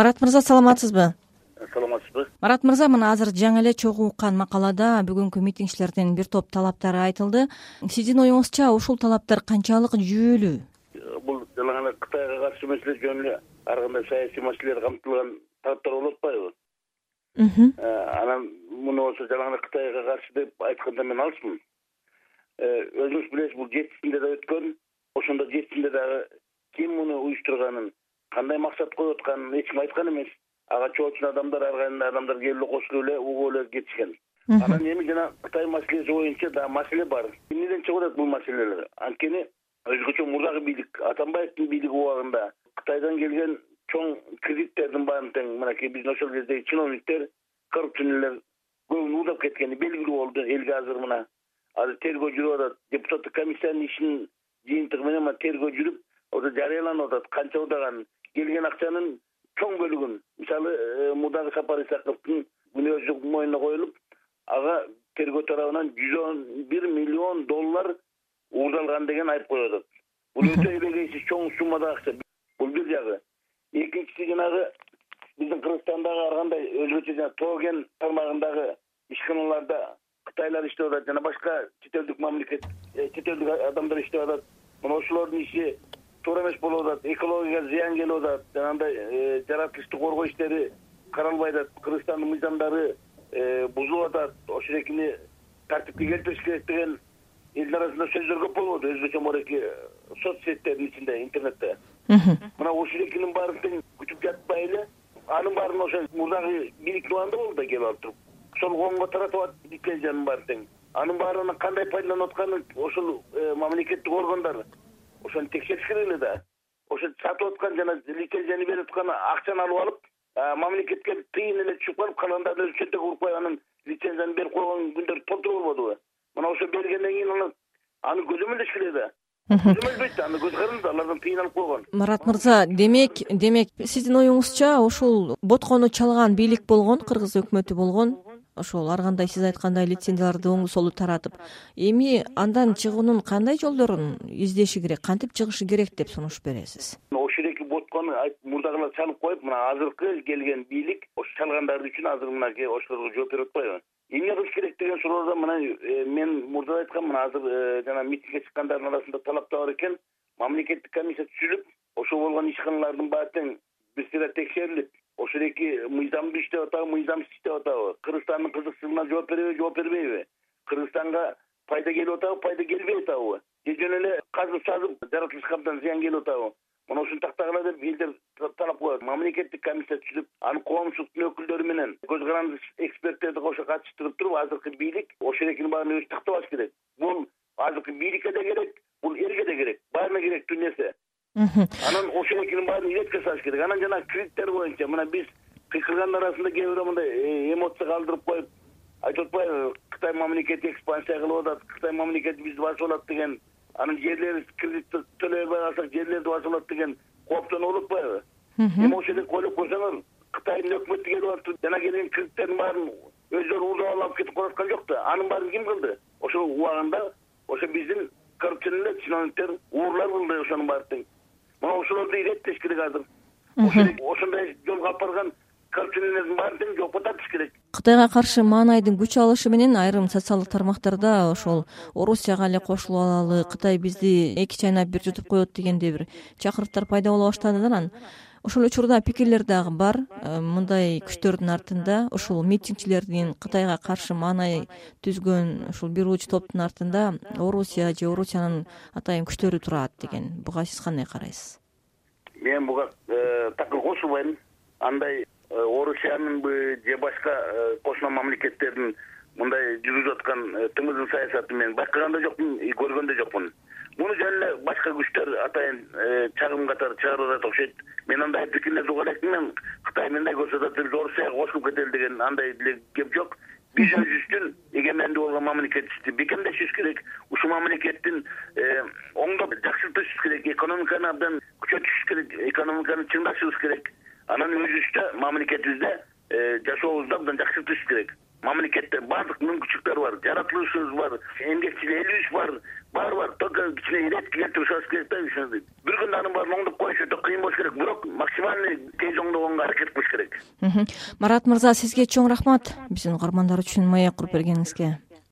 марат мырза саламатсызбы? Саламатсызбы? Марат мырза мына азыр жаңы эле чогуу уккан макалада бүгүнкү митингчилердин бир топ талаптары айтылды. Сиздин оюңузча ушул талаптар канчалык жүйөлүү? Бул жана эле кытайга каршы маселе жөн эле ар кандай саясий маселелер камтылган талаптар болуп атпайбы? Э, анан муну болсо жана эле кытайга каршы деп айтканда мен алысмын э, өзүңүз билесиз бул жетисинде да өткөн ошондо жетисинде дагы ким муну уюштурганын кандай максат коюп атканын эч ким айткан эмес. Ага чоочун адамдар ар кандай адамдар келип эле кошулуп эле угуп эле кетишкен. Анан эми жана кытай маселеси боюнча дагы маселе бар. Эмнеден чыгып атат бул маселелер? Анткени өзгөчө мурдагы бийлик. Атамбаевдин бийлиги убагында кытайдан келген чоң кредиттердин баарын тең мынакей биздин ошол кездеги чиновниктер коррупционерлер көбүн уурдап кеткени белгилүү болду элге азыр мына. Азыр тергөө жүрүп атат. Депутаттык комиссиянын ишинин жыйынтыгы менен мына тергөө жүрүп уже жарыяланып атат канча удаган келген акчанын чоң бөлүгүн. Мисалы э, мурдагы сапар исаковдун мүнөзү мойнуна коюлуп ага тергөө тарабынан жүз он бир миллион доллар уурдалган деген айып коюп атат. Бул өтө эбегейсиз чоң суммадагы акча. Бул бир жагы. Экинчиси жанагы биздин кыргызстандагы ар кандай өзгөчө жана тоо кен тармагындагы ишканаларда кытайлар иштеп атат жана башка чет элдик мамлекет э, чет элдик адамдар иштеп атат. Мына ошолордун иши туура эмес болуп атат экологияга зыян келип атат жанагындай э, жаратылышты коргоо иштери каралбай атат кыргызстандын мыйзамдары э, бузулуп атат ошол экини тартипке келтириш керек деген элдин арасында сөздөр көп болуп атат өзгөчө мореки соц сеттердин ичинде интернетте. Мына ушул экинин баарын тең күтүп жатпай эле анын баарын ошо мурдагы бийликтин убагында болду да келип алып туруп. Ошол коомго таратып атып лицензиянын баары тең. Анын баарынан кандай пайдаланып атканын ошол э, мамлекеттик органдар ошону текшериш керек эле да. Ошо сатып аткан жана лицензияны берип аткан акчаны алып алып мамлекетке тыйын эле түшүп калып калгандарын өзү чөнтөк урукпай анан лицензияны берип койгон күндөр толтура болбодубу мына ошо бергенден кийин анан аны көзөмөлдөш керек да. Көзөмөлбөйт да аны көз каранды алардан тыйын алып койгон. Марат мырза демек демек сиздин оюңузча ушул боткону чалган бийлик болгон кыргыз өкмөтү болгон ошол ар кандай сиз айткандай лицензияларды оңду солду таратып эми андан чыгуунун кандай жолдорун издеши керек кантип чыгышы керек деп сунуш бересиз? Ошол эки боткону мурдагылар чалып коюп мына азыркы келген бийлик ошо чалгандары үчүн азыр мынакей ошолорго жооп берип атпайбы эмне кылыш керек деген суроодо мына э, мен мурда да айткам мына азыр э, жана митингге чыккандардын арасында талап да бар экен. Мамлекеттик комиссия түзүлүп ошол болгон ишканалардын баары тең бир сыйра текшерилип ошол эки мыйзамдуу иштеп атабы мыйзамсыз иштеп атабы. Кыргызстандын кызыкчылыгына жооп береби жооп бербейби. Кыргызстанга пайда келип атабы пайда келбей атабы. Же жөн эле казып сазып жаратылышка абдан зыян келип атабы. Мына ушуну тактагыла деп элдер талап коет мамлекеттик комиссия түзүп аны коомчулуктун өкүлдөрү менен көз каранды эксперттерди кошо катыштырып туруп азыркы бийлик ошол экинин баарын өзү тактабаш керек. Бул азыркы бийликке да керек бул элге да керек. Баарына керектүү нерсе анан ошол экинин баарын иретке салыш керек. Анан жанагы кредиттер боюнча мына биз кыйкыргандын арасында кээ бирөө мындай э, эмоция калтырып коюп айтып атпайбы кытай мамлекети экспансия кылып атат кытай мамлекети бизди басып алат деген анан жерлерибиз кредитти төлөй албай калсак жерлерди басып алат деген кооптонуп атпайбы? Эми ошол эле ойлоп койсоңор кытайдын өкмөтү келип алып жана келген кредиттердин баарын өздөрү уурдап алып кетип калып жок да анын баарын ким кылды? Ошол убагында ошо биздин коррупционерлер чиновниктер уурлар кылды ошонун баары тең мына ошолорду иреттеш керек азыр. Ошондой жолго алып барган коррупционерлердин баарын тең жоопко тартыш керек. Кытайга каршы маанайдын күч алышы менен айрым социалдык тармактарда ошол орусияга эле кошулуп алалы кытай бизди эки чайнап бир жутуп коет дегендей бир чакырыктар пайда боло баштады да анан ошол учурда пикирлер дагы бар. Э, мындай күчтөрдүн артында ушул митингчилердин кытайга каршы маанай түзгөн ушул бир ууч топтун артында орусия же орусиянын атайын күчтөрү турат деген. Буга сиз кандай карайсыз? Мен буга э, такыр кошулбайм андай э, орусиянынбы же башка кошуна мамлекеттердин мындай жүргүзүп аткан тымыздын саясатын мен байкаган да жокмун көргөн да жокмун. Муну жөн эле башка күчтөр атайын чагым катары чыгарып атат окшойт. Мен андай пикирлерди уга элекмин кытай мындай көрсөтүп атса биз орусияга кошулуп кетели деген андай деле кеп жок. Биз өзүбүздүн эгемендүү болгон мамлекетибизди бекемдешибиз керек. Ушул мамлекеттин э, оңдоп жакшыртышыбыз керек. Экономиканы абдан күчөтүшүбүз керек. Экономиканы чыңдашыбыз керек. Анан өзүбүздө мамлекетибизде э, жашообузду абдан жакшыртышыбыз керек мамлекетте баардык мүмкүнчүлүктөр бар жаратылышыбыз бар эмгекчил элибиз бар баары бар. Только кичине иретке келтирип салыш керек да ишини бир күндө анын баарын оңдоп коюш өтө кыйын болуш керек. Бирок максимальный тез оңдогонго аракет кылыш керек. Марат мырза сизге чоң рахмат. Биздин угармандар үчүн маек куруп бергениңизге